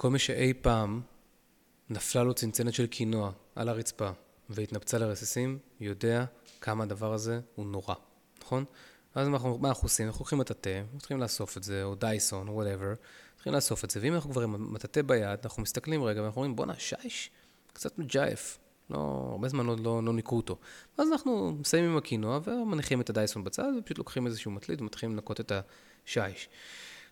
כל מי שאי פעם נפלה לו צנצנת של קינואה על הרצפה והתנפצה לרסיסים, יודע כמה הדבר הזה הוא נורא, נכון? אז מה אנחנו, מה אנחנו עושים? אנחנו לוקחים מטאטא, מתחילים לאסוף את זה, או דייסון, או whatever, מתחילים לאסוף את זה, ואם אנחנו כבר עם מטאטא ביד, אנחנו מסתכלים רגע ואנחנו אומרים, בואנה, שיש, קצת מג'ייף, לא, הרבה זמן לא, לא, לא ניקו אותו. אז אנחנו מסיימים עם הקינואה ומניחים את הדייסון בצד, ופשוט לוקחים איזשהו מטלית ומתחילים לנקות את השיש.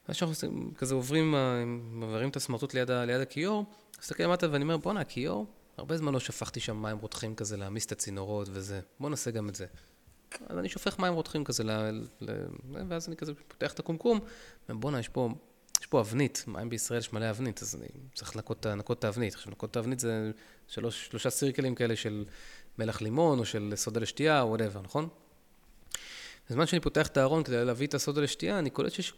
אז כשאנחנו כזה עוברים, מעבירים את הסמרטוט ליד, ליד הכיור, מסתכל למטה ואני אומר, בואנה, הכיור, הרבה זמן לא שפכתי שם מים רותחים כזה להעמיס את הצינורות וזה, בוא נעשה גם את זה. אז אני שופך מים רותחים כזה, ל, ל, ואז אני כזה פותח את הקומקום, ובואנה, יש פה, יש פה אבנית, מים בישראל יש מלא אבנית, אז אני צריך לנקות, לנקות את האבנית. עכשיו, לנקות את האבנית זה שלוש, שלושה circle ים כאלה של מלח לימון, או של סודה לשתייה, או whatever, נכון? בזמן שאני פותח את הארון כדי להביא את הסודה לשתייה, אני קולט שיש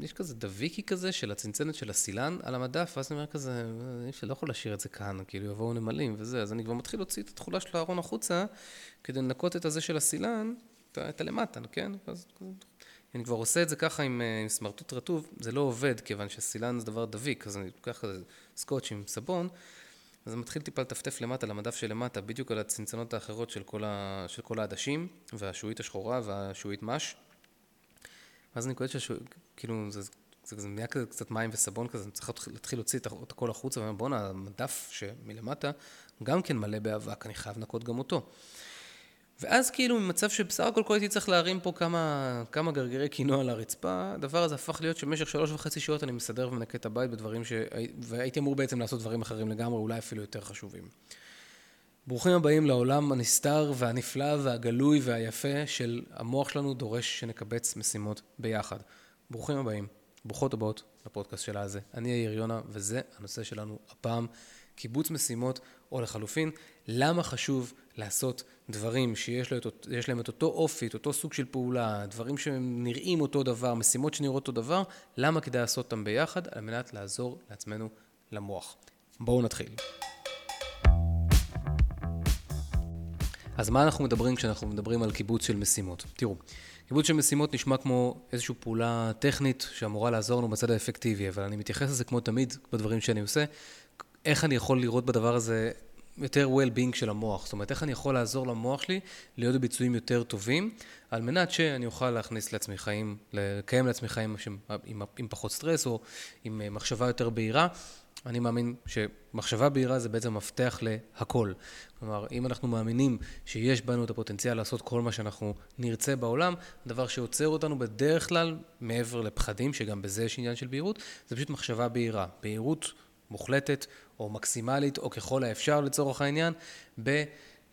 יש כזה דביקי כזה של הצנצנת של הסילן על המדף, ואז אני אומר כזה, אי אפשר, לא יכול להשאיר את זה כאן, כאילו יבואו נמלים וזה, אז אני כבר מתחיל להוציא את התכולה של הארון החוצה, כדי לנקות את הזה של הסילן, את הלמטה, כן? אז אני כבר עושה את זה ככה עם, אה, עם סמרטוט רטוב, זה לא עובד, כיוון שסילן זה דבר דביק, אז אני לוקח כזה סקוץ' עם סבון, אז אני מתחיל טיפה לטפטף למטה, למדף שלמטה, בדיוק על הצנצנות האחרות של כל העדשים, והשעועית השחורה והשעועית מש. ואז אני קולט שכאילו, זה, זה, זה נהיה כזה קצת מים וסבון כזה, אני צריך להתחיל להוציא את הכל החוצה, ואומר, בואנה, המדף שמלמטה גם כן מלא באבק, אני חייב לנקות גם אותו. ואז כאילו ממצב שבסך הכל כל הייתי צריך להרים פה כמה, כמה גרגרי קינוע על הרצפה, הדבר הזה הפך להיות שבמשך שלוש וחצי שעות אני מסדר ומנקה את הבית בדברים ש... והייתי אמור בעצם לעשות דברים אחרים לגמרי, אולי אפילו יותר חשובים. ברוכים הבאים לעולם הנסתר והנפלא והגלוי והיפה של המוח שלנו דורש שנקבץ משימות ביחד. ברוכים הבאים, ברוכות הבאות לפודקאסט של הזה. אני יאיר יונה וזה הנושא שלנו הפעם, קיבוץ משימות או לחלופין, למה חשוב לעשות דברים שיש להם את אותו אופי, את אותו סוג של פעולה, דברים שנראים אותו דבר, משימות שנראות אותו דבר, למה כדאי לעשות אותם ביחד על מנת לעזור לעצמנו למוח. בואו נתחיל. אז מה אנחנו מדברים כשאנחנו מדברים על קיבוץ של משימות? תראו, קיבוץ של משימות נשמע כמו איזושהי פעולה טכנית שאמורה לעזור לנו בצד האפקטיבי, אבל אני מתייחס לזה כמו תמיד בדברים שאני עושה, איך אני יכול לראות בדבר הזה יותר well-being של המוח, זאת אומרת, איך אני יכול לעזור למוח שלי להיות בביצועים יותר טובים, על מנת שאני אוכל להכניס לעצמי חיים, לקיים לעצמי חיים עם, עם פחות סטרס או עם מחשבה יותר בהירה. אני מאמין שמחשבה בהירה זה בעצם מפתח להכל. כלומר, אם אנחנו מאמינים שיש בנו את הפוטנציאל לעשות כל מה שאנחנו נרצה בעולם, הדבר שעוצר אותנו בדרך כלל, מעבר לפחדים, שגם בזה יש עניין של בהירות, זה פשוט מחשבה בהירה. בהירות מוחלטת או מקסימלית, או ככל האפשר לצורך העניין, ב...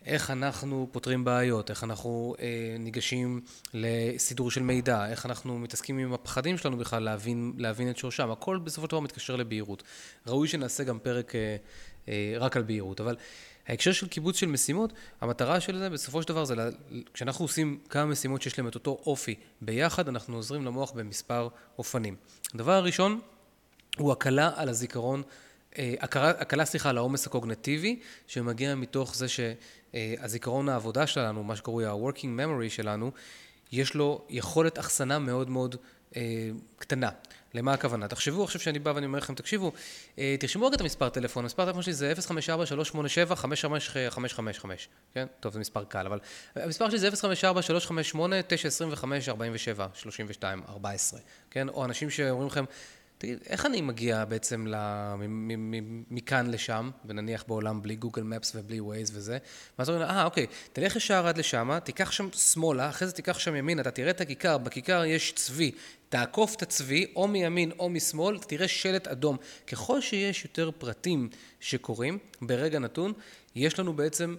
איך אנחנו פותרים בעיות, איך אנחנו אה, ניגשים לסידור של מידע, איך אנחנו מתעסקים עם הפחדים שלנו בכלל להבין, להבין את שורשם, הכל בסופו של דבר מתקשר לבהירות. ראוי שנעשה גם פרק אה, אה, רק על בהירות, אבל ההקשר של קיבוץ של משימות, המטרה של זה בסופו של דבר זה, לה, כשאנחנו עושים כמה משימות שיש להן את אותו אופי ביחד, אנחנו עוזרים למוח במספר אופנים. הדבר הראשון הוא הקלה על הזיכרון אה, הקלה, סליחה, על העומס הקוגנטיבי, שמגיע מתוך זה שהזיכרון העבודה שלנו, מה שקרוי ה-working memory שלנו, יש לו יכולת אחסנה מאוד מאוד אה, קטנה. למה הכוונה? תחשבו עכשיו שאני בא ואני אומר לכם, תקשיבו, אה, תרשמו רגע את המספר טלפון, המספר טלפון שלי זה 054-387-5555, כן? טוב, זה מספר קל, אבל המספר שלי זה 054-358-925-47, 32-14, כן? או אנשים שאומרים לכם, תגיד, איך אני מגיע בעצם מכאן לשם, ונניח בעולם בלי גוגל מפס ובלי ווייז וזה, ואז אומרים, אה, אוקיי, תלך ישר עד לשם, תיקח שם שמאלה, אחרי זה תיקח שם ימינה, אתה תראה את הכיכר, בכיכר יש צבי, תעקוף את הצבי, או מימין או משמאל, תראה שלט אדום. ככל שיש יותר פרטים שקורים, ברגע נתון, יש לנו בעצם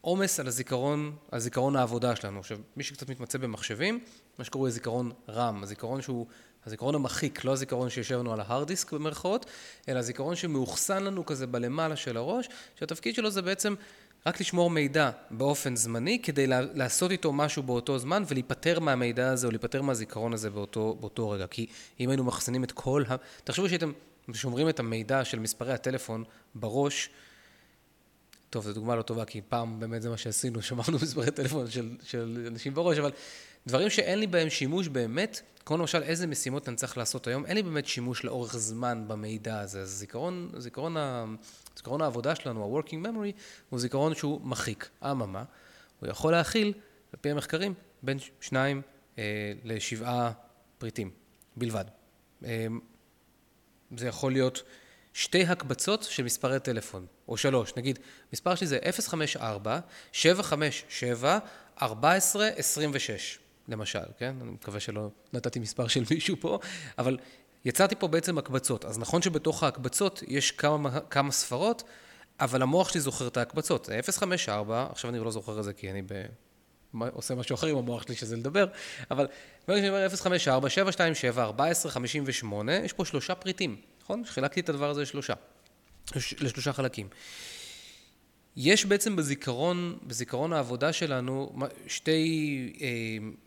עומס על הזיכרון, על זיכרון העבודה שלנו. עכשיו, מי שקצת מתמצא במחשבים, מה שקוראים זיכרון רם, הזיכרון שהוא הזיכרון המחיק, לא הזיכרון שיושב לנו על ההארד דיסק במרכאות, אלא הזיכרון שמאוחסן לנו כזה בלמעלה של הראש, שהתפקיד שלו זה בעצם רק לשמור מידע באופן זמני, כדי לעשות איתו משהו באותו זמן ולהיפטר מהמידע הזה או להיפטר מהזיכרון הזה באותו, באותו רגע. כי אם היינו מחסנים את כל ה... תחשבו שהייתם שומרים את המידע של מספרי הטלפון בראש, טוב, זו דוגמה לא טובה, כי פעם באמת זה מה שעשינו, שמרנו מספרי טלפון של, של אנשים בראש, אבל דברים שאין לי בהם שימוש באמת, כמו למשל איזה משימות אני צריך לעשות היום, אין לי באמת שימוש לאורך זמן במידע הזה. אז זיכרון, זיכרון, ה, זיכרון העבודה שלנו, ה-working memory, הוא זיכרון שהוא מחיק. אממה, הוא יכול להכיל, על פי המחקרים, בין שניים אה, לשבעה פריטים בלבד. אה, זה יכול להיות שתי הקבצות של מספרי טלפון, או שלוש, נגיד, מספר שלי זה 054, 757, 14, 26, למשל, כן? אני מקווה שלא נתתי מספר של מישהו פה, אבל יצרתי פה בעצם הקבצות. אז נכון שבתוך ההקבצות יש כמה, כמה ספרות, אבל המוח שלי זוכר את ההקבצות. 054, עכשיו אני לא זוכר את זה כי אני ב... עושה משהו אחר עם המוח שלי שזה לדבר, אבל ברגע שאני אומר 054, 727, 14, 58, יש פה שלושה פריטים, נכון? חילקתי את הדבר הזה לשלושה, לשלושה חלקים. יש בעצם בזיכרון, בזיכרון העבודה שלנו שתי, אה,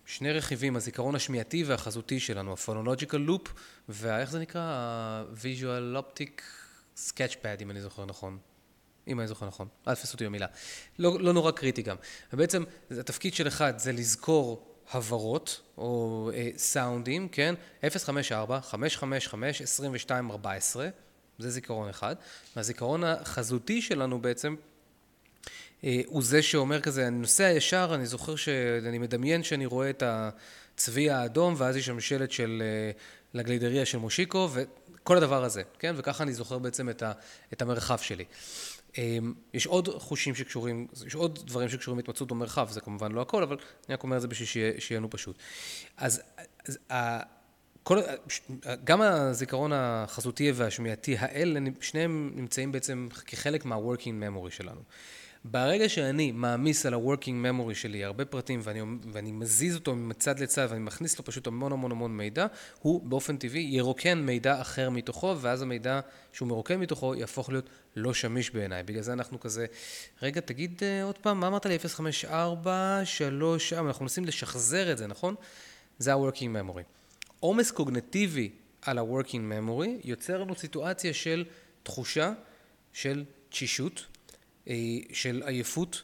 שני רכיבים, הזיכרון השמיעתי והחזותי שלנו, ה-phonological loop ואיך זה נקרא? ה-visual optic sketchpad, אם אני זוכר נכון. אם אני זוכר נכון, אל תפסו אותי במילה. לא, לא נורא קריטי גם. ובעצם התפקיד של אחד זה לזכור הברות או אה, סאונדים, כן? 054, 555, 22, 14, זה זיכרון אחד. והזיכרון החזותי שלנו בעצם הוא זה שאומר כזה, אני נוסע ישר, אני זוכר שאני מדמיין שאני רואה את הצבי האדום ואז יש שם שלט של אה, לגלידריה של מושיקו וכל הדבר הזה, כן? וככה אני זוכר בעצם את, ה, את המרחב שלי. אמ, יש עוד חושים שקשורים, יש עוד דברים שקשורים להתמצאות במרחב, זה כמובן לא הכל, אבל אני רק אומר את זה בשביל שיהיה לנו פשוט. אז, אז כל, גם הזיכרון החזותי והשמיעתי האלה, שניהם נמצאים בעצם כחלק מה-working memory שלנו. ברגע שאני מעמיס על ה-working memory שלי הרבה פרטים ואני, ואני מזיז אותו מצד לצד ואני מכניס לו פשוט המון המון המון מידע, הוא באופן טבעי ירוקן מידע אחר מתוכו ואז המידע שהוא מרוקן מתוכו יהפוך להיות לא שמיש בעיניי. בגלל זה אנחנו כזה, רגע תגיד uh, עוד פעם, מה אמרת לי? 054, 3, אנחנו מנסים לשחזר את זה, נכון? זה ה-working memory. עומס קוגנטיבי על ה-working memory יוצר לנו סיטואציה של תחושה של תשישות, של עייפות.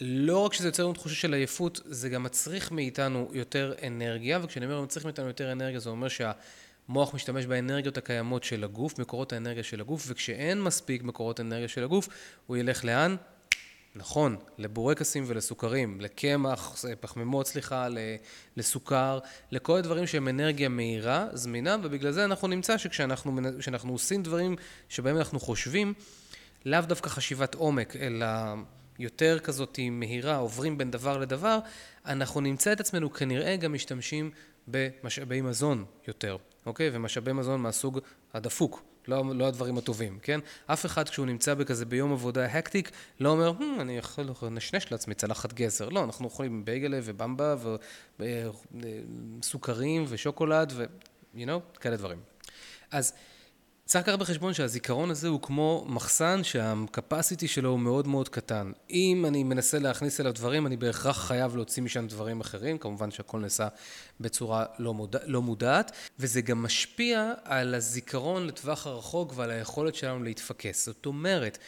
לא רק שזה יוצר לנו תחושה של עייפות, זה גם מצריך מאיתנו יותר אנרגיה, וכשאני אומר מצריך מאיתנו יותר אנרגיה, זה אומר שהמוח משתמש באנרגיות הקיימות של הגוף, מקורות האנרגיה של הגוף, וכשאין מספיק מקורות אנרגיה של הגוף, הוא ילך לאן? נכון, לבורקסים ולסוכרים, לקמח, פחמימות, סליחה, לסוכר, לכל הדברים שהם אנרגיה מהירה, זמינה, ובגלל זה אנחנו נמצא שכשאנחנו עושים דברים שבהם אנחנו חושבים, לאו דווקא חשיבת עומק, אלא יותר כזאת מהירה, עוברים בין דבר לדבר, אנחנו נמצא את עצמנו כנראה גם משתמשים במשאבי מזון יותר, אוקיי? ומשאבי מזון מהסוג הדפוק, לא, לא הדברים הטובים, כן? אף אחד כשהוא נמצא בכזה ביום עבודה הקטיק, לא אומר, hmm, אני יכול לנשנש לעצמי צלחת גזר. לא, אנחנו אוכלים בייגלה ובמבה וסוכרים ושוקולד ו... you know, כאלה דברים. אז צריך לקחת בחשבון שהזיכרון הזה הוא כמו מחסן שהקפסיטי שלו הוא מאוד מאוד קטן. אם אני מנסה להכניס אליו דברים, אני בהכרח חייב להוציא משם דברים אחרים, כמובן שהכל נעשה בצורה לא, מודע, לא מודעת, וזה גם משפיע על הזיכרון לטווח הרחוק ועל היכולת שלנו להתפקס. זאת אומרת,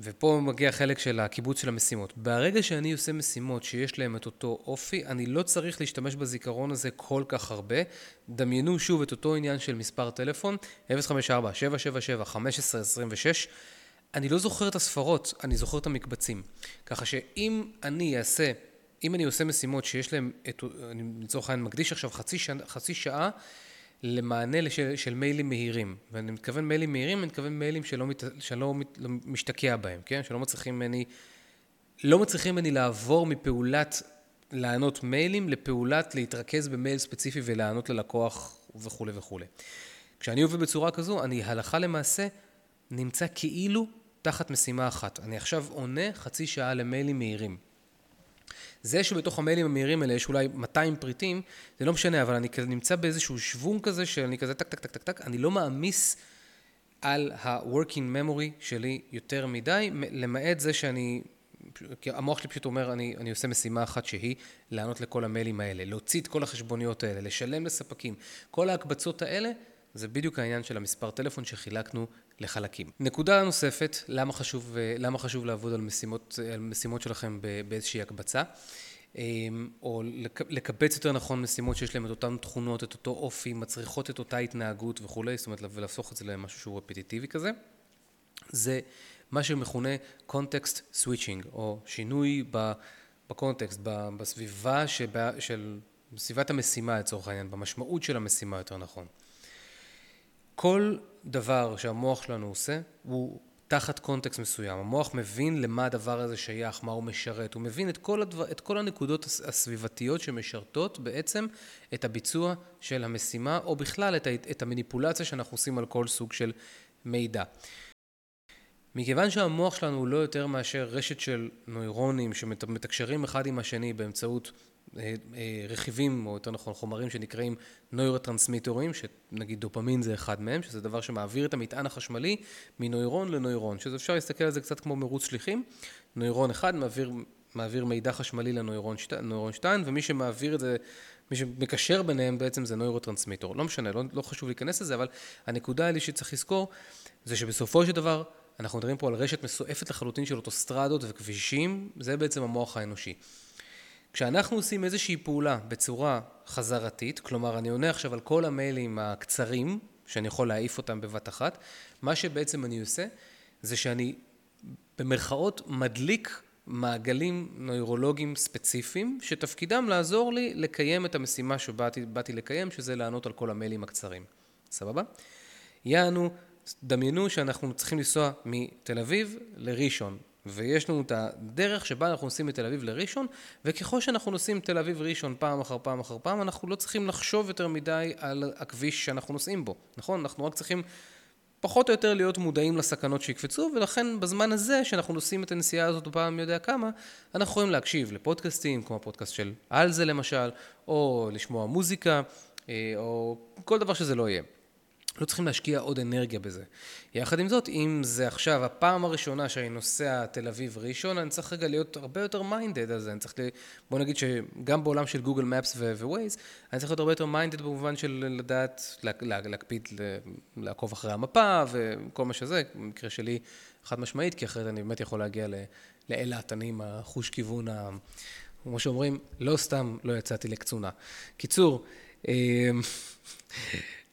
ופה מגיע חלק של הקיבוץ של המשימות. ברגע שאני עושה משימות שיש להן את אותו אופי, אני לא צריך להשתמש בזיכרון הזה כל כך הרבה. דמיינו שוב את אותו עניין של מספר טלפון, 054, 777, 1526. אני לא זוכר את הספרות, אני זוכר את המקבצים. ככה שאם אני אעשה, אם אני עושה משימות שיש להן, אני לצורך העניין מקדיש עכשיו חצי, שעה, חצי שעה למענה לשל, של מיילים מהירים. ואני מתכוון מיילים מהירים, אני מתכוון מיילים שלא, מת, שלא מת, לא משתקע בהם, כן? שלא מצליחים ממני, לא מצליחים ממני לעבור מפעולת לענות מיילים לפעולת להתרכז במייל ספציפי ולענות ללקוח וכולי וכולי. כשאני עובד בצורה כזו, אני הלכה למעשה נמצא כאילו תחת משימה אחת. אני עכשיו עונה חצי שעה למיילים מהירים. זה שבתוך המיילים המהירים האלה יש אולי 200 פריטים, זה לא משנה, אבל אני כזה נמצא באיזשהו שוונג כזה שאני כזה טק טק טק טק טק, אני לא מעמיס על ה-working memory שלי יותר מדי, למעט זה שאני, כי המוח שלי פשוט אומר, אני, אני עושה משימה אחת שהיא לענות לכל המיילים האלה, להוציא את כל החשבוניות האלה, לשלם לספקים, כל ההקבצות האלה, זה בדיוק העניין של המספר טלפון שחילקנו לחלקים. נקודה נוספת, למה חשוב, למה חשוב לעבוד על משימות, על משימות שלכם באיזושהי הקבצה? אמ, או לקבץ יותר נכון משימות שיש להן את אותן תכונות, את אותו אופי, מצריכות את אותה התנהגות וכולי, זאת אומרת, ולהפוך את זה למשהו שהוא רפטיטיבי כזה, זה מה שמכונה context switching, או שינוי בקונטקסט, בסביבה שבה, של בסביבת המשימה לצורך העניין, במשמעות של המשימה יותר נכון. כל דבר שהמוח שלנו עושה הוא תחת קונטקסט מסוים. המוח מבין למה הדבר הזה שייך, מה הוא משרת. הוא מבין את כל, הדבר, את כל הנקודות הסביבתיות שמשרתות בעצם את הביצוע של המשימה, או בכלל את, את המניפולציה שאנחנו עושים על כל סוג של מידע. מכיוון שהמוח שלנו הוא לא יותר מאשר רשת של נוירונים שמתקשרים אחד עם השני באמצעות רכיבים, או יותר נכון חומרים שנקראים נוירוטרנסמיטורים, שנגיד דופמין זה אחד מהם, שזה דבר שמעביר את המטען החשמלי מנוירון לנוירון, שזה אפשר להסתכל על זה קצת כמו מרוץ שליחים, נוירון אחד מעביר, מעביר מידע חשמלי לנוירון שת, שתיים, ומי שמעביר את זה, מי שמקשר ביניהם בעצם זה נוירוטרנסמיטור. לא משנה, לא, לא חשוב להיכנס לזה, אבל הנקודה האלה שצריך לזכור, זה שבסופו של דבר, אנחנו מדברים פה על רשת מסועפת לחלוטין של אוטוסטרדות וכבישים, זה בעצם המוח האנושי. כשאנחנו עושים איזושהי פעולה בצורה חזרתית, כלומר אני עונה עכשיו על כל המיילים הקצרים, שאני יכול להעיף אותם בבת אחת, מה שבעצם אני עושה זה שאני במרכאות מדליק מעגלים נוירולוגיים ספציפיים שתפקידם לעזור לי לקיים את המשימה שבאתי לקיים, שזה לענות על כל המיילים הקצרים. סבבה? יענו, דמיינו שאנחנו צריכים לנסוע מתל אביב לראשון. ויש לנו את הדרך שבה אנחנו נוסעים מתל אביב לראשון, וככל שאנחנו נוסעים מתל אביב ראשון פעם אחר פעם אחר פעם, אנחנו לא צריכים לחשוב יותר מדי על הכביש שאנחנו נוסעים בו, נכון? אנחנו רק צריכים פחות או יותר להיות מודעים לסכנות שיקפצו, ולכן בזמן הזה שאנחנו נוסעים את הנסיעה הזאת פעם יודע כמה, אנחנו יכולים להקשיב לפודקאסטים, כמו הפודקאסט של על זה למשל, או לשמוע מוזיקה, אה, או כל דבר שזה לא יהיה. לא צריכים להשקיע עוד אנרגיה בזה. יחד עם זאת, אם זה עכשיו הפעם הראשונה שאני נוסע תל אביב ראשון, אני צריך רגע להיות הרבה יותר minded על זה. אני צריך, בוא נגיד שגם בעולם של גוגל מפס ווייז, אני צריך להיות הרבה יותר minded במובן של לדעת, להקפיד, לעקוב אחרי המפה וכל מה שזה, במקרה שלי חד משמעית, כי אחרת אני באמת יכול להגיע לאילת, אני עם החוש כיוון, כמו שאומרים, לא סתם לא יצאתי לקצונה. קיצור, אמ,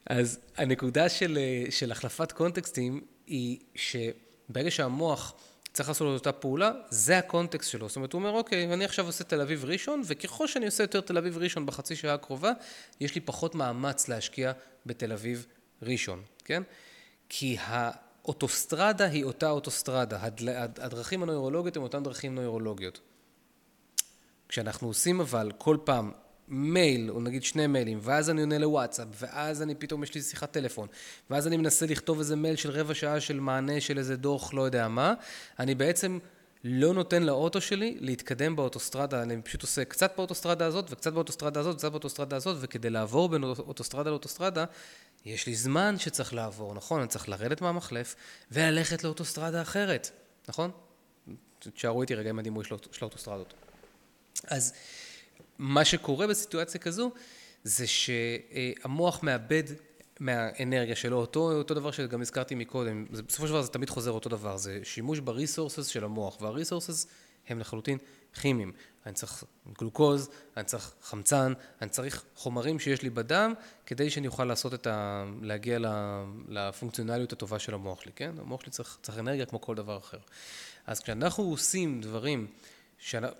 אז הנקודה של, אה, של החלפת קונטקסטים היא שברגע שהמוח צריך לעשות את אותה פעולה, זה הקונטקסט שלו. זאת אומרת, הוא אומר, אוקיי, אני עכשיו עושה תל אביב ראשון, וככל שאני עושה יותר תל אביב ראשון בחצי שעה הקרובה, יש לי פחות מאמץ להשקיע בתל אביב ראשון, כן? כי האוטוסטרדה היא אותה אוטוסטרדה, הדרכים הנוירולוגיות הן אותן דרכים נוירולוגיות. כשאנחנו עושים אבל כל פעם מייל, או נגיד שני מיילים, ואז אני עונה לוואטסאפ, ואז אני פתאום יש לי שיחת טלפון, ואז אני מנסה לכתוב איזה מייל של רבע שעה של מענה של איזה דוח, לא יודע מה, אני בעצם לא נותן לאוטו שלי להתקדם באוטוסטרדה, אני פשוט עושה קצת באוטוסטרדה הזאת, וקצת באוטוסטרדה הזאת, וקצת באוטוסטרדה הזאת, וכדי לעבור בין אוטוסטרדה לאוטוסטרדה, יש לי זמן שצריך לעבור, נכון? אני צריך לרדת מהמחלף וללכת לאוטוסטרדה אחרת, נכון? תשארו איתי רגע עם הדימוי של האוטוסטרדות. אז מה שקורה בסיטואציה כזו זה שהמוח מאבד מהאנרגיה שלו, אותו, אותו דבר שגם הזכרתי מקודם, זה, בסופו של דבר זה תמיד חוזר אותו דבר, זה שימוש בריסורסס של המוח, והריסורסס הם לחלוטין כימיים. אני צריך גלוקוז, אני צריך חמצן, אני צריך חומרים שיש לי בדם, כדי שאני אוכל לעשות את ה... להגיע לפונקציונליות הטובה של המוח שלי, כן? המוח שלי צריך, צריך אנרגיה כמו כל דבר אחר. אז כשאנחנו עושים דברים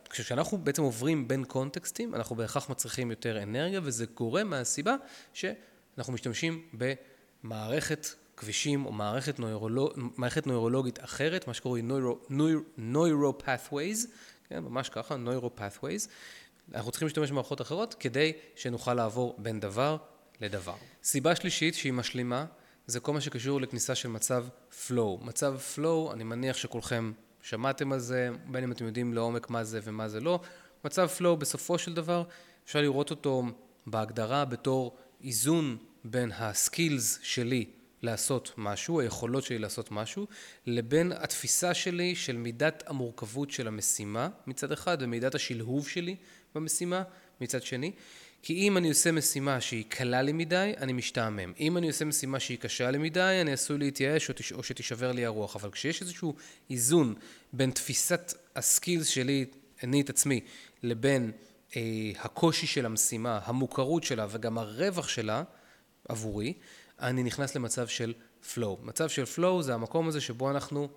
כשאנחנו בעצם עוברים בין קונטקסטים, אנחנו בהכרח מצריכים יותר אנרגיה, וזה גורם מהסיבה שאנחנו משתמשים במערכת כבישים או מערכת, נוירולוג, מערכת נוירולוגית אחרת, מה שקוראים נוירו-pathways, כן, ממש ככה, נוירו-pathways. אנחנו צריכים להשתמש במערכות אחרות כדי שנוכל לעבור בין דבר לדבר. סיבה שלישית שהיא משלימה, זה כל מה שקשור לכניסה של מצב flow. מצב flow, אני מניח שכולכם שמעתם על זה, בין אם אתם יודעים לעומק מה זה ומה זה לא. מצב flow בסופו של דבר אפשר לראות אותו בהגדרה בתור איזון בין הסקילס שלי לעשות משהו, היכולות שלי לעשות משהו, לבין התפיסה שלי של מידת המורכבות של המשימה מצד אחד ומידת השלהוב שלי במשימה מצד שני. כי אם אני עושה משימה שהיא קלה לי מדי, אני משתעמם. אם אני עושה משימה שהיא קשה לי מדי, אני עשוי להתייאש או, תש... או שתישבר לי הרוח. אבל כשיש איזשהו איזון בין תפיסת הסקילס שלי, אני את עצמי, לבין אה, הקושי של המשימה, המוכרות שלה וגם הרווח שלה עבורי, אני נכנס למצב של flow. מצב של flow זה המקום הזה שבו אנחנו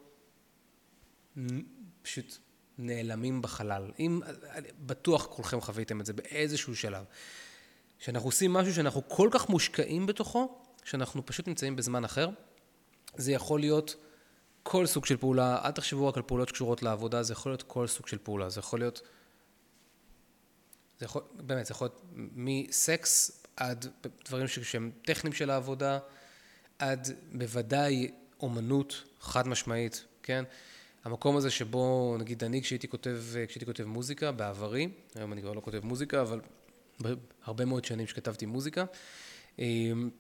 פשוט נעלמים בחלל. אם, בטוח כולכם חוויתם את זה באיזשהו שלב. שאנחנו עושים משהו שאנחנו כל כך מושקעים בתוכו, שאנחנו פשוט נמצאים בזמן אחר. זה יכול להיות כל סוג של פעולה, אל תחשבו רק על פעולות שקשורות לעבודה, זה יכול להיות כל סוג של פעולה, זה יכול להיות, זה יכול, באמת, זה יכול להיות מסקס עד דברים שהם טכניים של העבודה, עד בוודאי אומנות חד משמעית, כן? המקום הזה שבו, נגיד אני כשהייתי כותב, כשהייתי כותב מוזיקה בעברי, היום אני כבר לא כותב מוזיקה, אבל הרבה מאוד שנים שכתבתי מוזיקה, אמ,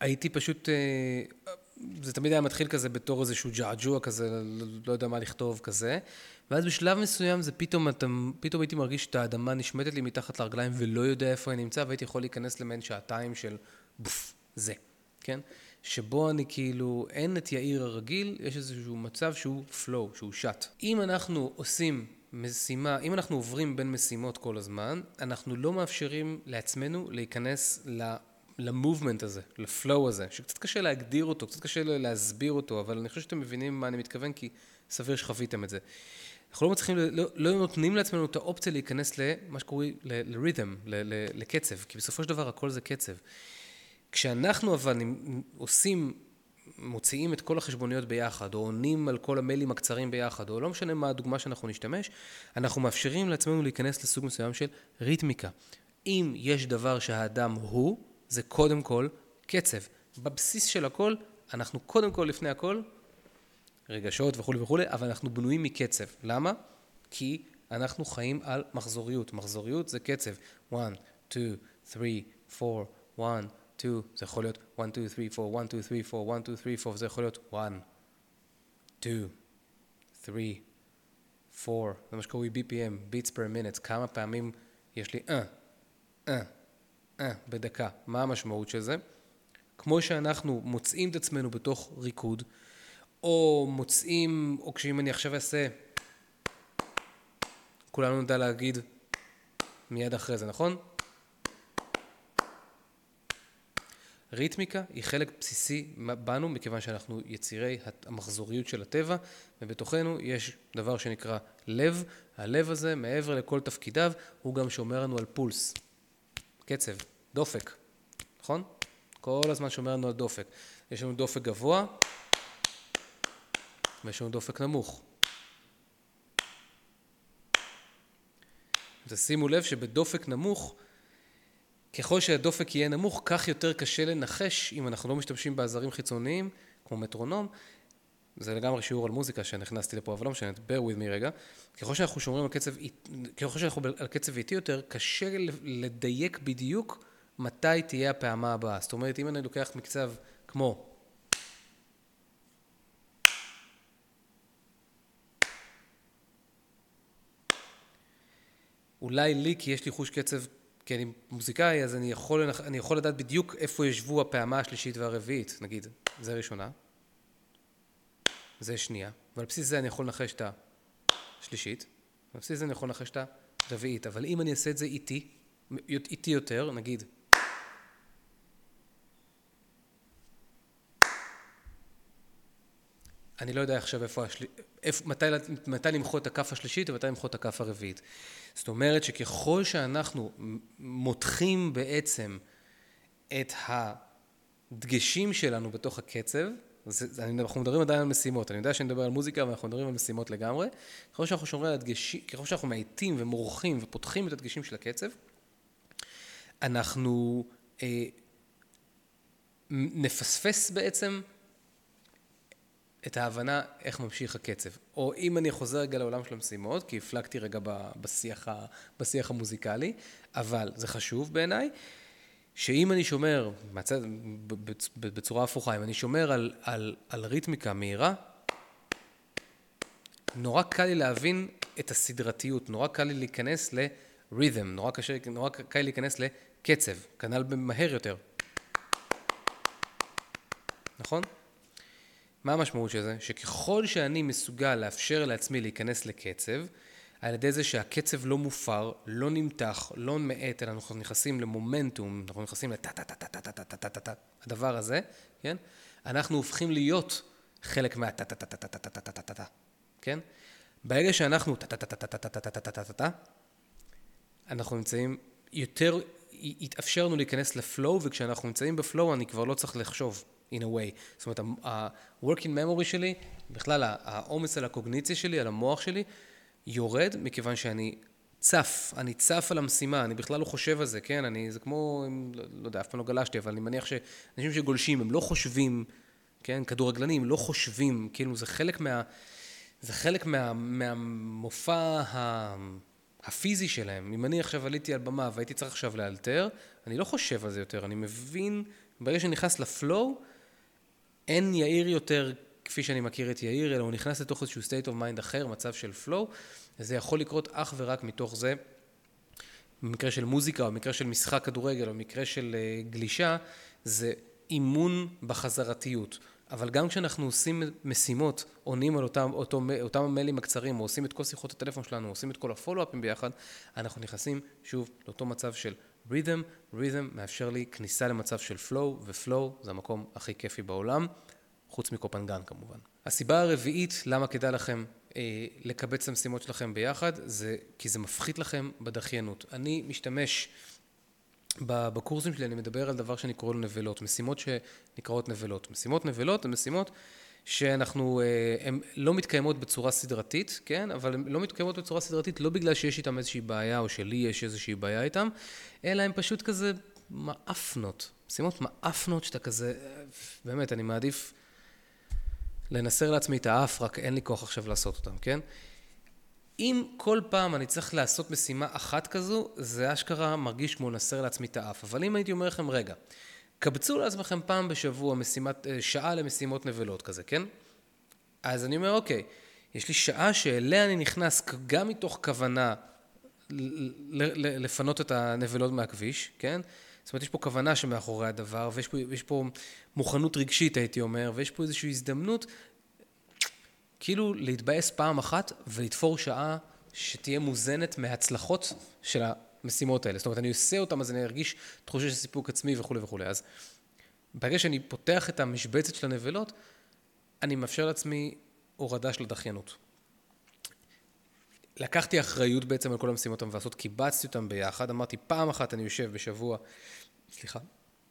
הייתי פשוט, אה, זה תמיד היה מתחיל כזה בתור איזשהו ג'עג'וע כזה, לא יודע מה לכתוב כזה, ואז בשלב מסוים זה פתאום, אתה, פתאום הייתי מרגיש את האדמה נשמטת לי מתחת לרגליים ולא יודע איפה אני נמצא, והייתי יכול להיכנס למעין שעתיים של בוף, זה, כן? שבו אני כאילו, אין את יאיר הרגיל, יש איזשהו מצב שהוא flow, שהוא שט. אם אנחנו עושים משימה, אם אנחנו עוברים בין משימות כל הזמן, אנחנו לא מאפשרים לעצמנו להיכנס למובמנט הזה, לפלואו הזה, שקצת קשה להגדיר אותו, קצת קשה להסביר אותו, אבל אני חושב שאתם מבינים מה אני מתכוון, כי סביר שחוויתם את זה. אנחנו לא מצליחים, לא, לא נותנים לעצמנו את האופציה להיכנס למה שקוראים ל-rhythm, לקצב, כי בסופו של דבר הכל זה קצב. כשאנחנו אבל עושים, מוציאים את כל החשבוניות ביחד, או עונים על כל המיילים הקצרים ביחד, או לא משנה מה הדוגמה שאנחנו נשתמש, אנחנו מאפשרים לעצמנו להיכנס לסוג מסוים של ריתמיקה. אם יש דבר שהאדם הוא, זה קודם כל קצב. בבסיס של הכל, אנחנו קודם כל, לפני הכל, רגשות וכולי וכולי, אבל אנחנו בנויים מקצב. למה? כי אנחנו חיים על מחזוריות. מחזוריות זה קצב. 1, 2, 3, 4, 1, 2, זה יכול להיות 1, 2, 3, 4, 1, 2, 3, 4, 1, 2, 3, 4, זה יכול להיות 1, 2, 3, 4, זה מה שקוראים BPM, beats per minute, כמה פעמים יש לי אה, אה, אה, בדקה. מה המשמעות של זה? כמו שאנחנו מוצאים את עצמנו בתוך ריקוד, או מוצאים, או כשאם אני עכשיו אעשה, כולנו נדע להגיד מיד אחרי זה, נכון? ריתמיקה היא חלק בסיסי בנו, מכיוון שאנחנו יצירי המחזוריות של הטבע, ובתוכנו יש דבר שנקרא לב. הלב הזה, מעבר לכל תפקידיו, הוא גם שומר לנו על פולס, קצב, דופק, נכון? כל הזמן שומר לנו על דופק. יש לנו דופק גבוה, ויש לנו דופק נמוך. תשימו לב שבדופק נמוך, ככל שהדופק יהיה נמוך, כך יותר קשה לנחש אם אנחנו לא משתמשים בעזרים חיצוניים, כמו מטרונום. זה לגמרי שיעור על מוזיקה שנכנסתי לפה, אבל לא משנה, bear with me רגע. ככל שאנחנו שומרים על קצב, ככל שאנחנו על קצב איטי יותר, קשה לדייק בדיוק מתי תהיה הפעמה הבאה. זאת אומרת, אם אני לוקח מקצב כמו אולי לי, כי יש לי חוש קצב כי אני מוזיקאי, אז אני יכול, אני יכול לדעת בדיוק איפה ישבו הפעמה השלישית והרביעית, נגיד, זה ראשונה, זה שנייה, ועל בסיס זה אני יכול לנחש את השלישית, ועל בסיס זה אני יכול לנחש את הרביעית, אבל אם אני אעשה את זה איטי, איטי יותר, נגיד, אני לא יודע עכשיו איפה, השל... איפה מתי, מתי למחוא את הכף השלישית ומתי למחוא את הכף הרביעית. זאת אומרת שככל שאנחנו מותחים בעצם את הדגשים שלנו בתוך הקצב, זה, זה, אנחנו מדברים עדיין על משימות, אני יודע שאני מדבר על מוזיקה ואנחנו מדברים על משימות לגמרי, ככל שאנחנו שומרים על הדגשים, ככל שאנחנו מאיטים ומורחים ופותחים את הדגשים של הקצב, אנחנו אה, נפספס בעצם את ההבנה איך ממשיך הקצב. או אם אני חוזר רגע לעולם של המשימות, כי הפלגתי רגע בשיח, בשיח המוזיקלי, אבל זה חשוב בעיניי, שאם אני שומר, מצד, בצורה הפוכה, אם אני שומר על, על, על ריתמיקה מהירה, נורא קל לי להבין את הסדרתיות, נורא קל לי להיכנס ל-rhythm, נורא, נורא קל לי להיכנס לקצב, כנ"ל במהר יותר. נכון? מה המשמעות של זה? שככל שאני מסוגל לאפשר לעצמי להיכנס לקצב, על ידי זה שהקצב לא מופר, לא נמתח, לא מאט, אלא אנחנו נכנסים למומנטום, אנחנו נכנסים לטה-טה-טה-טה-טה-טה-טה-טה, הדבר הזה, כן? אנחנו הופכים להיות חלק מהטה-טה-טה-טה-טה-טה-טה-טה, כן? ברגע שאנחנו טה-טה-טה-טה-טה-טה-טה-טה, אנחנו נמצאים יותר, התאפשרנו להיכנס לפלואו, וכשאנחנו נמצאים בפלואו אני כבר לא צריך לחשוב. In a way. זאת אומרת, ה-working memory שלי, בכלל העומס על הקוגניציה שלי, על המוח שלי, יורד מכיוון שאני צף, אני צף על המשימה, אני בכלל לא חושב על זה, כן? אני, זה כמו, לא, לא יודע, אף פעם לא גלשתי, אבל אני מניח שאנשים שגולשים, הם לא חושבים, כן? כדורגלנים לא חושבים, כאילו זה חלק מה... זה חלק מה, מהמופע ה, הפיזי שלהם. אם אני עכשיו עליתי על במה והייתי צריך עכשיו לאלתר, אני לא חושב על זה יותר, אני מבין, ברגע שאני נכנס לפלואו, אין יאיר יותר כפי שאני מכיר את יאיר, אלא הוא נכנס לתוך איזשהו state of mind אחר, מצב של flow, וזה יכול לקרות אך ורק מתוך זה, במקרה של מוזיקה, או במקרה של משחק כדורגל, או במקרה של uh, גלישה, זה אימון בחזרתיות. אבל גם כשאנחנו עושים משימות, עונים על אותם, אותו, אותם המיילים הקצרים, או עושים את כל שיחות הטלפון שלנו, או עושים את כל הפולו-אפים ביחד, אנחנו נכנסים שוב לאותו מצב של רית'ם, רית'ם מאפשר לי כניסה למצב של flow, ו-flow זה המקום הכי כיפי בעולם, חוץ מקופנגן כמובן. הסיבה הרביעית למה כדאי לכם אה, לקבץ את המשימות שלכם ביחד, זה כי זה מפחית לכם בדחיינות. אני משתמש בקורסים שלי, אני מדבר על דבר שאני קורא לו נבלות, משימות שנקראות נבלות. משימות נבלות הן משימות שאנחנו, אה, הן לא מתקיימות בצורה סדרתית, כן? אבל הן לא מתקיימות בצורה סדרתית לא בגלל שיש איתן איזושהי בעיה, או שלי יש איזושהי בעיה איתן, אלא הן פשוט כזה מאפנות. משימות מאפנות שאתה כזה, באמת, אני מעדיף לנסר לעצמי את האף, רק אין לי כוח עכשיו לעשות אותן, כן? אם כל פעם אני צריך לעשות משימה אחת כזו, זה אשכרה מרגיש כמו לנסר לעצמי את האף. אבל אם הייתי אומר לכם, רגע, קבצו לעצמכם פעם בשבוע משימת, אה, שעה למשימות נבלות כזה, כן? אז אני אומר, אוקיי, יש לי שעה שאליה אני נכנס גם מתוך כוונה לפנות את הנבלות מהכביש, כן? זאת אומרת, יש פה כוונה שמאחורי הדבר, ויש פה, פה מוכנות רגשית, הייתי אומר, ויש פה איזושהי הזדמנות כאילו להתבאס פעם אחת ולתפור שעה שתהיה מוזנת מההצלחות של המשימות האלה. זאת אומרת, אני עושה אותם, אז אני ארגיש תחושה של סיפוק עצמי וכולי וכולי. אז ברגע שאני פותח את המשבצת של הנבלות, אני מאפשר לעצמי הורדה של הדחיינות. לקחתי אחריות בעצם על כל המשימות המבאסות, קיבצתי אותם ביחד, אמרתי פעם אחת אני יושב בשבוע, סליחה,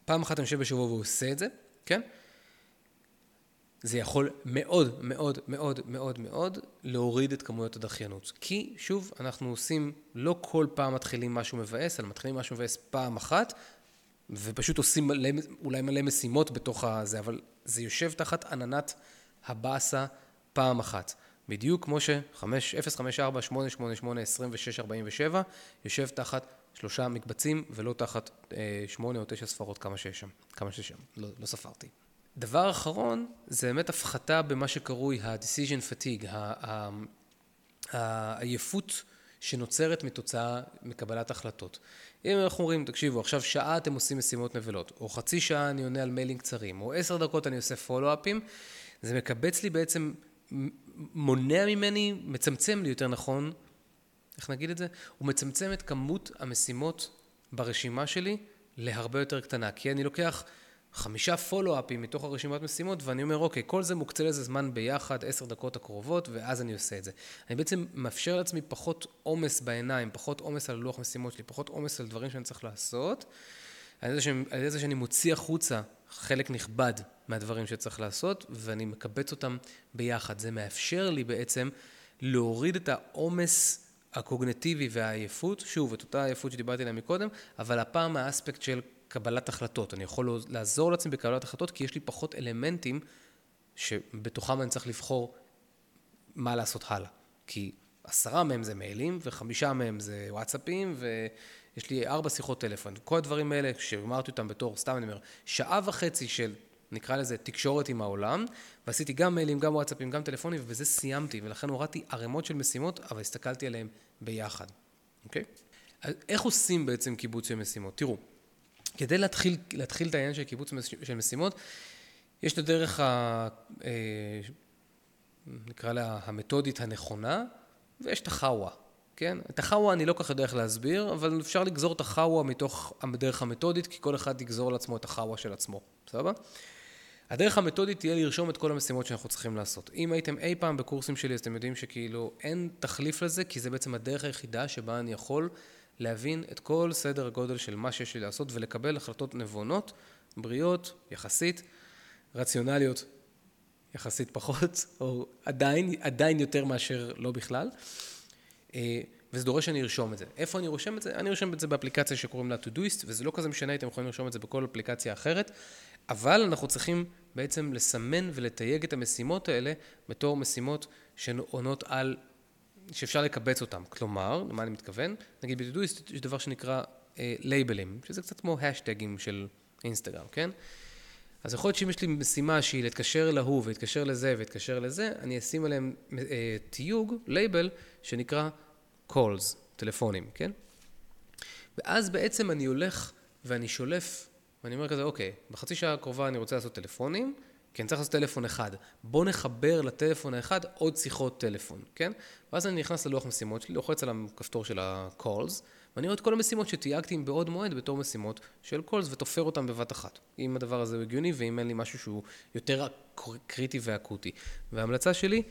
פעם אחת אני יושב בשבוע ועושה את זה, כן? זה יכול מאוד מאוד מאוד מאוד מאוד להוריד את כמויות הדחיינות. כי שוב, אנחנו עושים, לא כל פעם מתחילים משהו מבאס, אלא מתחילים משהו מבאס פעם אחת, ופשוט עושים מלא, אולי מלא משימות בתוך הזה, אבל זה יושב תחת עננת הבאסה פעם אחת. בדיוק כמו ש-054-888-2647 יושב תחת שלושה מקבצים ולא תחת אה, שמונה או תשע ספרות כמה שיש שם, כמה שיש שם, לא, לא ספרתי. דבר אחרון, זה באמת הפחתה במה שקרוי ה-decision fatigue, העייפות שנוצרת מתוצאה מקבלת החלטות. אם אנחנו אומרים, תקשיבו, עכשיו שעה אתם עושים משימות נבלות, או חצי שעה אני עונה על מיילים קצרים, או עשר דקות אני עושה פולו-אפים, זה מקבץ לי בעצם, מונע ממני, מצמצם לי יותר נכון, איך נגיד את זה? הוא מצמצם את כמות המשימות ברשימה שלי להרבה יותר קטנה, כי אני לוקח חמישה פולו-אפים מתוך הרשימת משימות, ואני אומר, אוקיי, כל זה מוקצה לזה זמן ביחד, עשר דקות הקרובות, ואז אני עושה את זה. אני בעצם מאפשר לעצמי פחות עומס בעיניים, פחות עומס על לוח משימות שלי, פחות עומס על דברים שאני צריך לעשות, על ידי, שאני, שאני מוציא החוצה חלק נכבד מהדברים שצריך לעשות, ואני מקבץ אותם ביחד. זה מאפשר לי בעצם להוריד את העומס הקוגנטיבי והעייפות, שוב, את אותה עייפות שדיברתי עליה מקודם, אבל הפעם האספקט של קבלת החלטות. אני יכול לעזור לעצמי בקבלת החלטות כי יש לי פחות אלמנטים שבתוכם אני צריך לבחור מה לעשות הלאה. כי עשרה מהם זה מיילים וחמישה מהם זה וואטסאפים ויש לי ארבע שיחות טלפון. כל הדברים האלה שאמרתי אותם בתור, סתם אני אומר, שעה וחצי של נקרא לזה תקשורת עם העולם, ועשיתי גם מיילים, גם וואטסאפים, גם טלפונים, ובזה סיימתי, ולכן הורדתי ערימות של משימות, אבל הסתכלתי עליהם ביחד, אוקיי? אז איך עושים בעצם קיבוץ של משימות? תראו, כדי להתחיל, להתחיל את העניין של קיבוץ של משימות, יש את הדרך, ה, אה, נקרא לה המתודית הנכונה, ויש את החאווה, כן? את החאווה אני לא כל כך יודע איך להסביר, אבל אפשר לגזור את החאווה מתוך הדרך המתודית, כי כל אחד יגזור לעצמו את החאווה של עצמו, בסדר? הדרך המתודית תהיה לרשום את כל המשימות שאנחנו צריכים לעשות. אם הייתם אי פעם בקורסים שלי, אז אתם יודעים שכאילו אין תחליף לזה, כי זה בעצם הדרך היחידה שבה אני יכול להבין את כל סדר הגודל של מה שיש לי לעשות ולקבל החלטות נבונות, בריאות, יחסית, רציונליות, יחסית פחות, או עדיין, עדיין יותר מאשר לא בכלל. אה, וזה דורש שאני ארשום את זה. איפה אני רושם את זה? אני רושם את זה באפליקציה שקוראים לה Todoist, וזה לא כזה משנה, אתם יכולים לרשום את זה בכל אפליקציה אחרת, אבל אנחנו צריכים בעצם לסמן ולתייג את המשימות האלה בתור משימות שעונות על, שאפשר לקבץ אותן. כלומר, למה אני מתכוון? נגיד ב-Todoist יש דבר שנקרא לייבלים, uh, שזה קצת כמו השטגים של אינסטגרם, כן? אז יכול להיות שאם יש לי משימה שהיא להתקשר להוא ולהתקשר לזה ולהתקשר לזה, אני אשים עליהם uh, תיוג, לייבל, שנקרא calls, טלפונים, כן? ואז בעצם אני הולך ואני שולף, ואני אומר כזה, אוקיי, בחצי שעה הקרובה אני רוצה לעשות טלפונים, כי אני צריך לעשות טלפון אחד. בוא נחבר לטלפון האחד עוד שיחות טלפון, כן? ואז אני נכנס ללוח משימות שלי, לוחץ על הכפתור של ה-calls, ואני רואה את כל המשימות שתייגתי בעוד מועד בתור משימות של calls ותופר אותם בבת אחת. אם הדבר הזה הוא הגיוני ואם אין לי משהו שהוא יותר קריטי ואקוטי. וההמלצה שלי,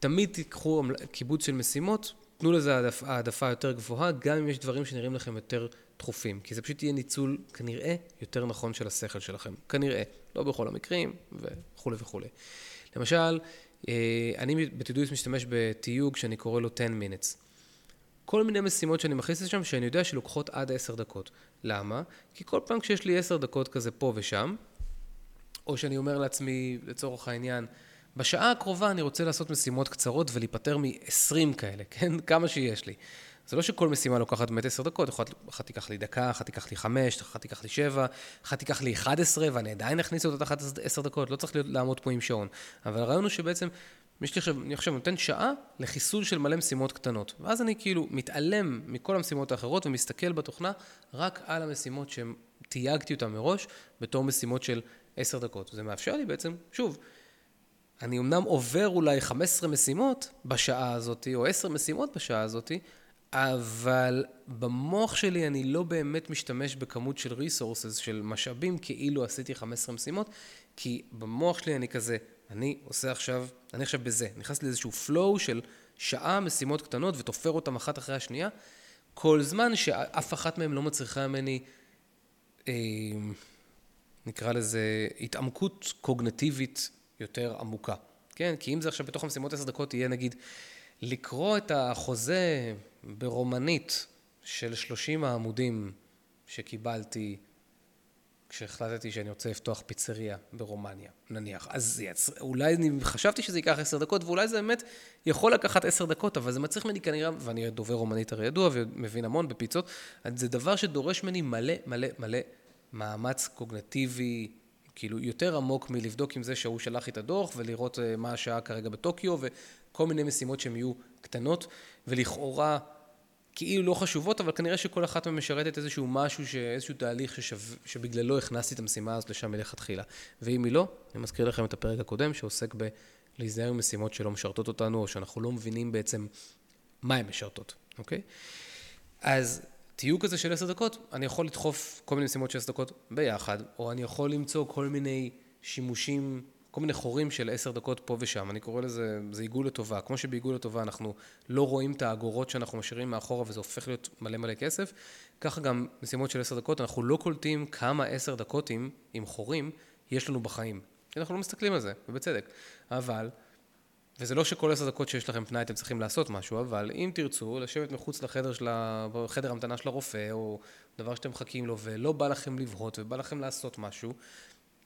תמיד תיקחו קיבוץ של משימות, תנו לזה העדפה יותר גבוהה, גם אם יש דברים שנראים לכם יותר דחופים, כי זה פשוט יהיה ניצול כנראה יותר נכון של השכל שלכם, כנראה, לא בכל המקרים וכולי וכולי. למשל, אה, אני בתדויס משתמש בתיוג שאני קורא לו 10 minutes. כל מיני משימות שאני מכניס לשם שאני יודע שלוקחות עד 10 דקות. למה? כי כל פעם כשיש לי 10 דקות כזה פה ושם, או שאני אומר לעצמי, לצורך העניין, בשעה הקרובה אני רוצה לעשות משימות קצרות ולהיפטר מ-20 כאלה, כן? כמה שיש לי. זה לא שכל משימה לוקחת באמת 10 דקות, אחת תיקח לי דקה, אחת תיקח לי 5, אחת תיקח לי 7, אחת תיקח לי 11, ואני עדיין אכניס אותה תחת 10 דקות, לא צריך להיות, לעמוד פה עם שעון. אבל הרעיון הוא שבעצם, יש לי עכשיו, אני עכשיו נותן שעה לחיסול של מלא משימות קטנות. ואז אני כאילו מתעלם מכל המשימות האחרות ומסתכל בתוכנה רק על המשימות שתייגתי אותן מראש בתור משימות של 10 דקות. זה מאפשר לי בעצם, שוב, אני אמנם עובר אולי 15 משימות בשעה הזאת, או 10 משימות בשעה הזאת, אבל במוח שלי אני לא באמת משתמש בכמות של resources, של משאבים, כאילו עשיתי 15 משימות, כי במוח שלי אני כזה, אני עושה עכשיו, אני עכשיו בזה, נכנס לאיזשהו flow של שעה משימות קטנות ותופר אותן אחת אחרי השנייה, כל זמן שאף אחת מהן לא מצריכה ממני, אה, נקרא לזה, התעמקות קוגנטיבית יותר עמוקה. כן, כי אם זה עכשיו בתוך המשימות עשר דקות יהיה נגיד לקרוא את החוזה ברומנית של 30 העמודים שקיבלתי כשהחלטתי שאני רוצה לפתוח פיצריה ברומניה, נניח. אז יצ... אולי אני חשבתי שזה ייקח עשר דקות, ואולי זה באמת יכול לקחת עשר דקות, אבל זה מצריך ממני כנראה, ואני דובר רומנית הרי ידוע ומבין המון בפיצות, זה דבר שדורש ממני מלא מלא מלא מאמץ קוגנטיבי, כאילו יותר עמוק מלבדוק עם זה שהוא שלח לי את הדוח ולראות אה, מה השעה כרגע בטוקיו וכל מיני משימות שהן יהיו קטנות ולכאורה כאילו לא חשובות, אבל כנראה שכל אחת מהן משרתת איזשהו משהו, איזשהו תהליך ששו... שבגללו הכנסתי את המשימה הזאת לשם מלכתחילה. ואם היא לא, אני מזכיר לכם את הפרק הקודם שעוסק בלהיזהר עם משימות שלא משרתות אותנו, או שאנחנו לא מבינים בעצם מה הן משרתות, אוקיי? אז תיוג כזה של עשר דקות, אני יכול לדחוף כל מיני משימות של עשר דקות ביחד, או אני יכול למצוא כל מיני שימושים, כל מיני חורים של עשר דקות פה ושם. אני קורא לזה, זה עיגול לטובה. כמו שבעיגול לטובה אנחנו לא רואים את האגורות שאנחנו משאירים מאחורה וזה הופך להיות מלא מלא כסף, ככה גם משימות של עשר דקות, אנחנו לא קולטים כמה עשר דקות עם, חורים יש לנו בחיים. אנחנו לא מסתכלים על זה, ובצדק. אבל וזה לא שכל עשר דקות שיש לכם פנאי אתם צריכים לעשות משהו, אבל אם תרצו לשבת מחוץ לחדר של ה... חדר המתנה של הרופא, או דבר שאתם מחכים לו, ולא בא לכם לבהות, ובא לכם לעשות משהו,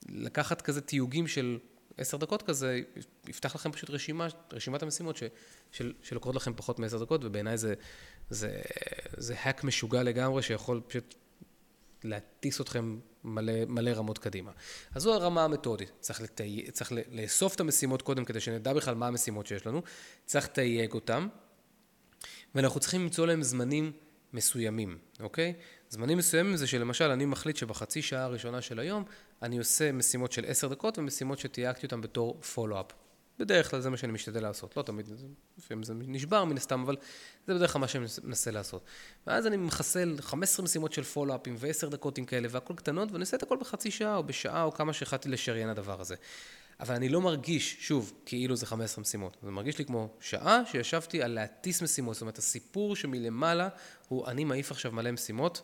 לקחת כזה תיוגים של עשר דקות כזה, יפתח לכם פשוט רשימה, רשימת המשימות ש, של, שלוקחות לכם פחות מעשר דקות, ובעיניי זה, זה, זה hack משוגע לגמרי, שיכול פשוט להטיס אתכם מלא, מלא רמות קדימה. אז זו הרמה המתודית. צריך, לתי... צריך לאסוף את המשימות קודם כדי שנדע בכלל מה המשימות שיש לנו. צריך לתייג אותן, ואנחנו צריכים למצוא להם זמנים מסוימים, אוקיי? זמנים מסוימים זה שלמשל אני מחליט שבחצי שעה הראשונה של היום אני עושה משימות של עשר דקות ומשימות שתייגתי אותן בתור פולו-אפ. בדרך כלל זה מה שאני משתדל לעשות. לא תמיד, לפעמים זה נשבר מן הסתם, אבל זה בדרך כלל מה שאני מנסה לעשות. ואז אני מחסל 15 משימות של פולו-אפים ו-10 דקות עם כאלה והכל קטנות, ואני עושה את הכל בחצי שעה או בשעה או כמה שהחלטתי לשריין הדבר הזה. אבל אני לא מרגיש, שוב, כאילו זה 15 משימות. זה מרגיש לי כמו שעה שישבתי על להטיס משימות. זאת אומרת, הסיפור שמלמעלה הוא אני מעיף עכשיו מלא משימות,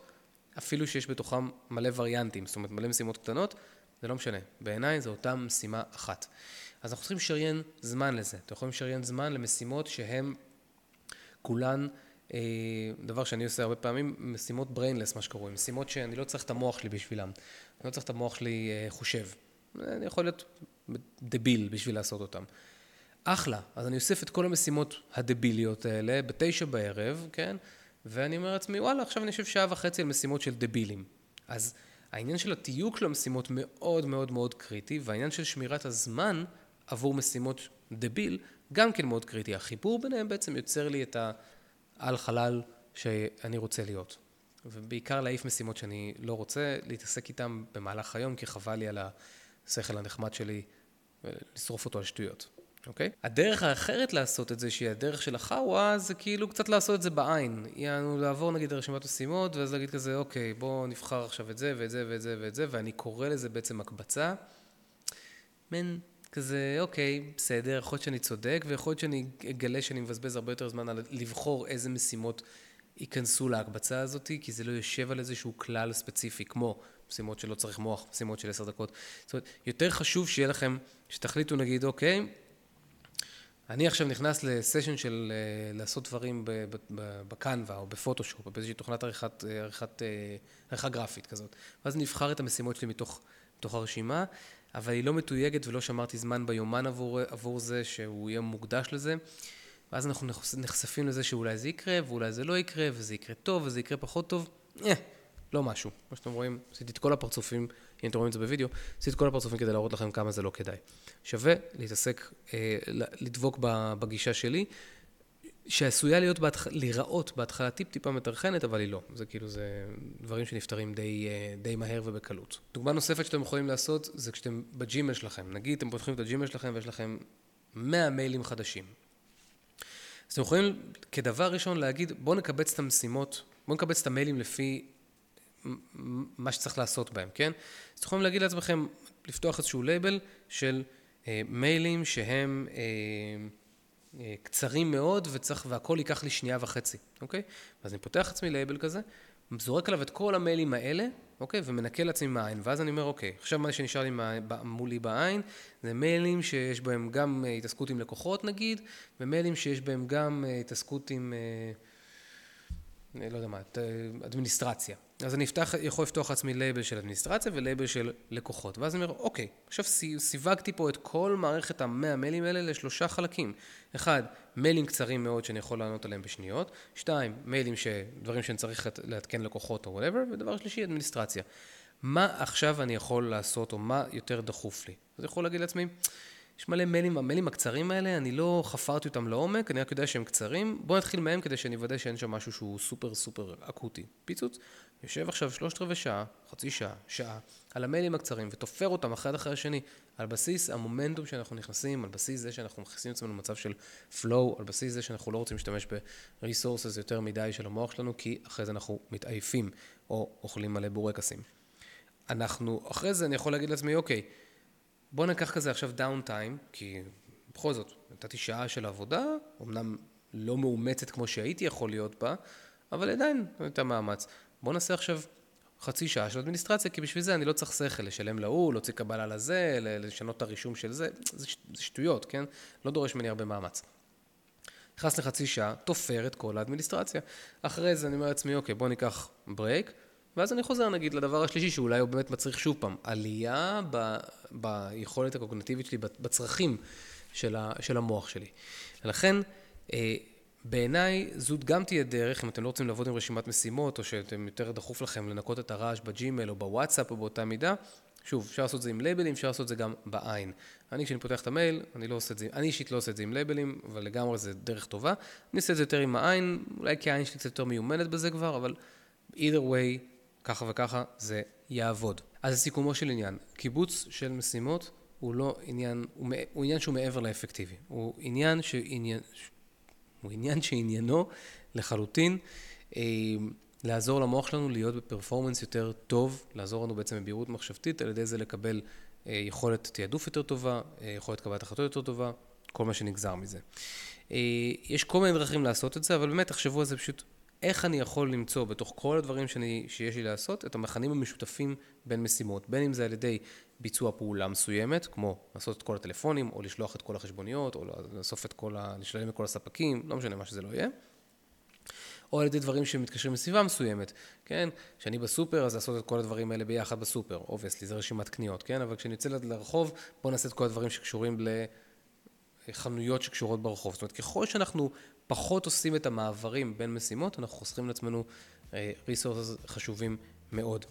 אפילו שיש בתוכם מלא וריאנטים, זאת אומרת מלא משימות קטנות, זה לא משנה. בעיניי זו אותה משימה אחת. אז אנחנו צריכים לשריין זמן לזה. אתם יכולים לשריין זמן למשימות שהן כולן, אה, דבר שאני עושה הרבה פעמים, משימות brainless, מה שקוראים, משימות שאני לא צריך את המוח שלי בשבילם. אני לא צריך את המוח שלי אה, חושב. אני יכול להיות דביל בשביל לעשות אותם. אחלה, אז אני אוסף את כל המשימות הדביליות האלה בתשע בערב, כן? ואני אומר לעצמי, וואלה, עכשיו אני יושב שעה וחצי על משימות של דבילים. אז העניין של התיוק של המשימות מאוד מאוד מאוד קריטי, והעניין של שמירת הזמן עבור משימות דביל גם כן מאוד קריטי. החיבור ביניהם בעצם יוצר לי את העל חלל שאני רוצה להיות. ובעיקר להעיף משימות שאני לא רוצה להתעסק איתן במהלך היום, כי חבל לי על השכל הנחמד שלי לשרוף אותו על שטויות. אוקיי? הדרך האחרת לעשות את זה, שהיא הדרך של החאווה, זה כאילו קצת לעשות את זה בעין. יענו לעבור נגיד לרשימת משימות, ואז להגיד כזה, אוקיי, בואו נבחר עכשיו את זה ואת זה ואת זה ואת זה, ואני קורא לזה בעצם הקבצה. מן, כזה, אוקיי, בסדר, יכול להיות שאני צודק, ויכול להיות שאני אגלה שאני מבזבז הרבה יותר זמן על לבחור איזה משימות ייכנסו להקבצה הזאת, כי זה לא יושב על איזשהו כלל ספציפי, כמו משימות שלא צריך מוח, משימות של עשר דקות. זאת אומרת, יותר חשוב שיהיה לכם, שתחליטו נגיד, אוקיי, אני עכשיו נכנס לסשן של uh, לעשות דברים בקנווה או בפוטושופ או באיזושהי תוכנת עריכת, עריכת, אה, עריכה גרפית כזאת. ואז נבחר את המשימות שלי מתוך, מתוך הרשימה, אבל היא לא מתויגת ולא שמרתי זמן ביומן עבור, עבור זה שהוא יהיה מוקדש לזה. ואז אנחנו נחשפים לזה שאולי זה יקרה ואולי זה לא יקרה וזה יקרה טוב וזה יקרה פחות טוב. אה, לא משהו. כמו שאתם רואים, עשיתי את כל הפרצופים, אם אתם רואים את זה בווידאו, עשיתי את כל הפרצופים כדי להראות לכם כמה זה לא כדאי. שווה להתעסק, אה, לדבוק בגישה שלי, שעשויה להיות, בהתח... להיראות בהתחלה טיפ-טיפה מטרחנת, אבל היא לא. זה כאילו, זה דברים שנפתרים די, אה, די מהר ובקלות. דוגמה נוספת שאתם יכולים לעשות, זה כשאתם בג'ימל שלכם. נגיד, אתם פותחים את הג'ימל שלכם ויש לכם 100 מיילים חדשים. אז אתם יכולים כדבר ראשון להגיד, בואו נקבץ את המשימות, בואו נקבץ את המיילים לפי מה שצריך לעשות בהם, כן? אז אתם יכולים להגיד לעצמכם, לפתוח איזשהו לייבל של אה, מיילים שהם אה, אה, קצרים מאוד וצריך, והכל ייקח לי שנייה וחצי, אוקיי? אז אני פותח עצמי לייבל כזה, זורק עליו את כל המיילים האלה, אוקיי? ומנקה לעצמי מהעין, ואז אני אומר, אוקיי, עכשיו מה שנשאר לי מולי בעין, זה מיילים שיש בהם גם אה, התעסקות עם לקוחות נגיד, ומיילים שיש בהם גם אה, התעסקות עם... אה, לא יודע מה, אדמיניסטרציה. אז אני אפתח, יכול לפתוח לעצמי לייבל של אדמיניסטרציה ולייבל של לקוחות. ואז אני אומר, אוקיי, עכשיו סיווגתי פה את כל מערכת המאה מיילים האלה לשלושה חלקים. אחד, מיילים קצרים מאוד שאני יכול לענות עליהם בשניות. שתיים, מיילים ש... דברים שאני צריך לעדכן לקוחות או whatever. ודבר שלישי, אדמיניסטרציה. מה עכשיו אני יכול לעשות, או מה יותר דחוף לי? אז אני יכול להגיד לעצמי, יש מלא מיילים, המיילים הקצרים האלה, אני לא חפרתי אותם לעומק, אני רק יודע שהם קצרים. בואו נתחיל מהם כדי שאני אוודא שאין שם משהו שהוא סופר סופר אקוטי. פיצוץ, יושב עכשיו שלושת רבעי שעה, חצי שעה, שעה, על המיילים הקצרים ותופר אותם אחד אחרי השני, על בסיס המומנטום שאנחנו נכנסים, על בסיס זה שאנחנו מכניסים את עצמנו למצב של flow, על בסיס זה שאנחנו לא רוצים להשתמש ב-resources יותר מדי של המוח שלנו, כי אחרי זה אנחנו מתעייפים או אוכלים מלא בורקסים. אנחנו, אחרי זה אני יכול להגיד לעצמי, אוקיי, בוא ניקח כזה עכשיו down time, כי בכל זאת, נתתי שעה של עבודה, אמנם לא מאומצת כמו שהייתי יכול להיות בה, אבל עדיין הייתה מאמץ. בוא נעשה עכשיו חצי שעה של אדמיניסטרציה, כי בשביל זה אני לא צריך שכל, לשלם להוא, להוציא קבלה לזה, לשנות את הרישום של זה, זה, זה שטויות, כן? לא דורש ממני הרבה מאמץ. נכנס לחצי שעה, תופר את כל האדמיניסטרציה. אחרי זה אני אומר לעצמי, אוקיי, בוא ניקח break, ואז אני חוזר נגיד לדבר השלישי, שאולי הוא באמת מצריך שוב פעם, עלייה ב, ביכולת הקוגניטיבית שלי, בצרכים של, ה, של המוח שלי. ולכן, אה, בעיניי זו גם תהיה דרך, אם אתם לא רוצים לעבוד עם רשימת משימות, או שאתם יותר דחוף לכם לנקות את הרעש בג'ימל או בוואטסאפ או באותה מידה, שוב, אפשר לעשות את זה עם לייבלים, אפשר לעשות את זה גם בעין. אני, כשאני פותח את המייל, אני לא עושה את זה, אני אישית לא עושה את זה עם לייבלים, אבל לגמרי זה דרך טובה. אני עושה את זה יותר עם העין, אולי כי העין שלי קצת יותר מיומנת בזה כבר, אבל either way, ככה וככה, זה יעבוד. אז לסיכומו של עניין, קיבוץ של משימות הוא לא עניין, הוא, הוא עניין שהוא מעבר לאפקטיבי. הוא עניין, שעניין, הוא עניין שעניינו לחלוטין אה, לעזור למוח שלנו להיות בפרפורמנס יותר טוב, לעזור לנו בעצם בבהירות מחשבתית, על ידי זה לקבל אה, יכולת תעדוף יותר טובה, אה, יכולת קבלת החלטות יותר טובה, כל מה שנגזר מזה. אה, יש כל מיני דרכים לעשות את זה, אבל באמת תחשבו על זה פשוט, איך אני יכול למצוא בתוך כל הדברים שאני, שיש לי לעשות, את המכנים המשותפים בין משימות, בין אם זה על ידי ביצוע פעולה מסוימת, כמו לעשות את כל הטלפונים, או לשלוח את כל החשבוניות, או לאסוף את כל ה... לשלם את כל הספקים, לא משנה מה שזה לא יהיה. או על ידי דברים שמתקשרים לסביבה מסוימת, כן? כשאני בסופר, אז לעשות את כל הדברים האלה ביחד בסופר, obviously, זה רשימת קניות, כן? אבל כשאני יוצא לרחוב, בואו נעשה את כל הדברים שקשורים לחנויות שקשורות ברחוב. זאת אומרת, ככל שאנחנו פחות עושים את המעברים בין משימות, אנחנו חוסכים לעצמנו resources אה, חשובים מאוד.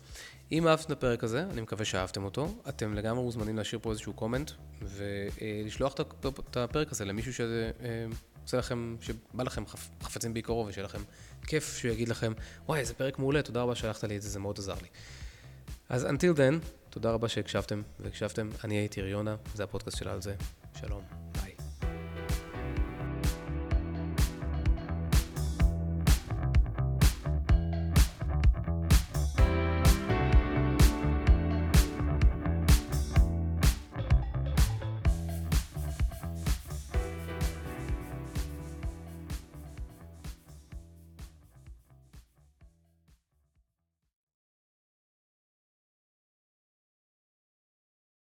אם אהבתם את הפרק הזה, אני מקווה שאהבתם אותו, אתם לגמרי מוזמנים להשאיר פה איזשהו comment ולשלוח את הפרק הזה למישהו שעושה אה, לכם, שבא לכם חפצים בעיקרו ושיהיה לכם כיף שהוא יגיד לכם, וואי, איזה פרק מעולה, תודה רבה שהלכת לי את זה, זה מאוד עזר לי. אז until then, תודה רבה שהקשבתם והקשבתם, אני הייתי ריונה, זה הפודקאסט של על זה, שלום.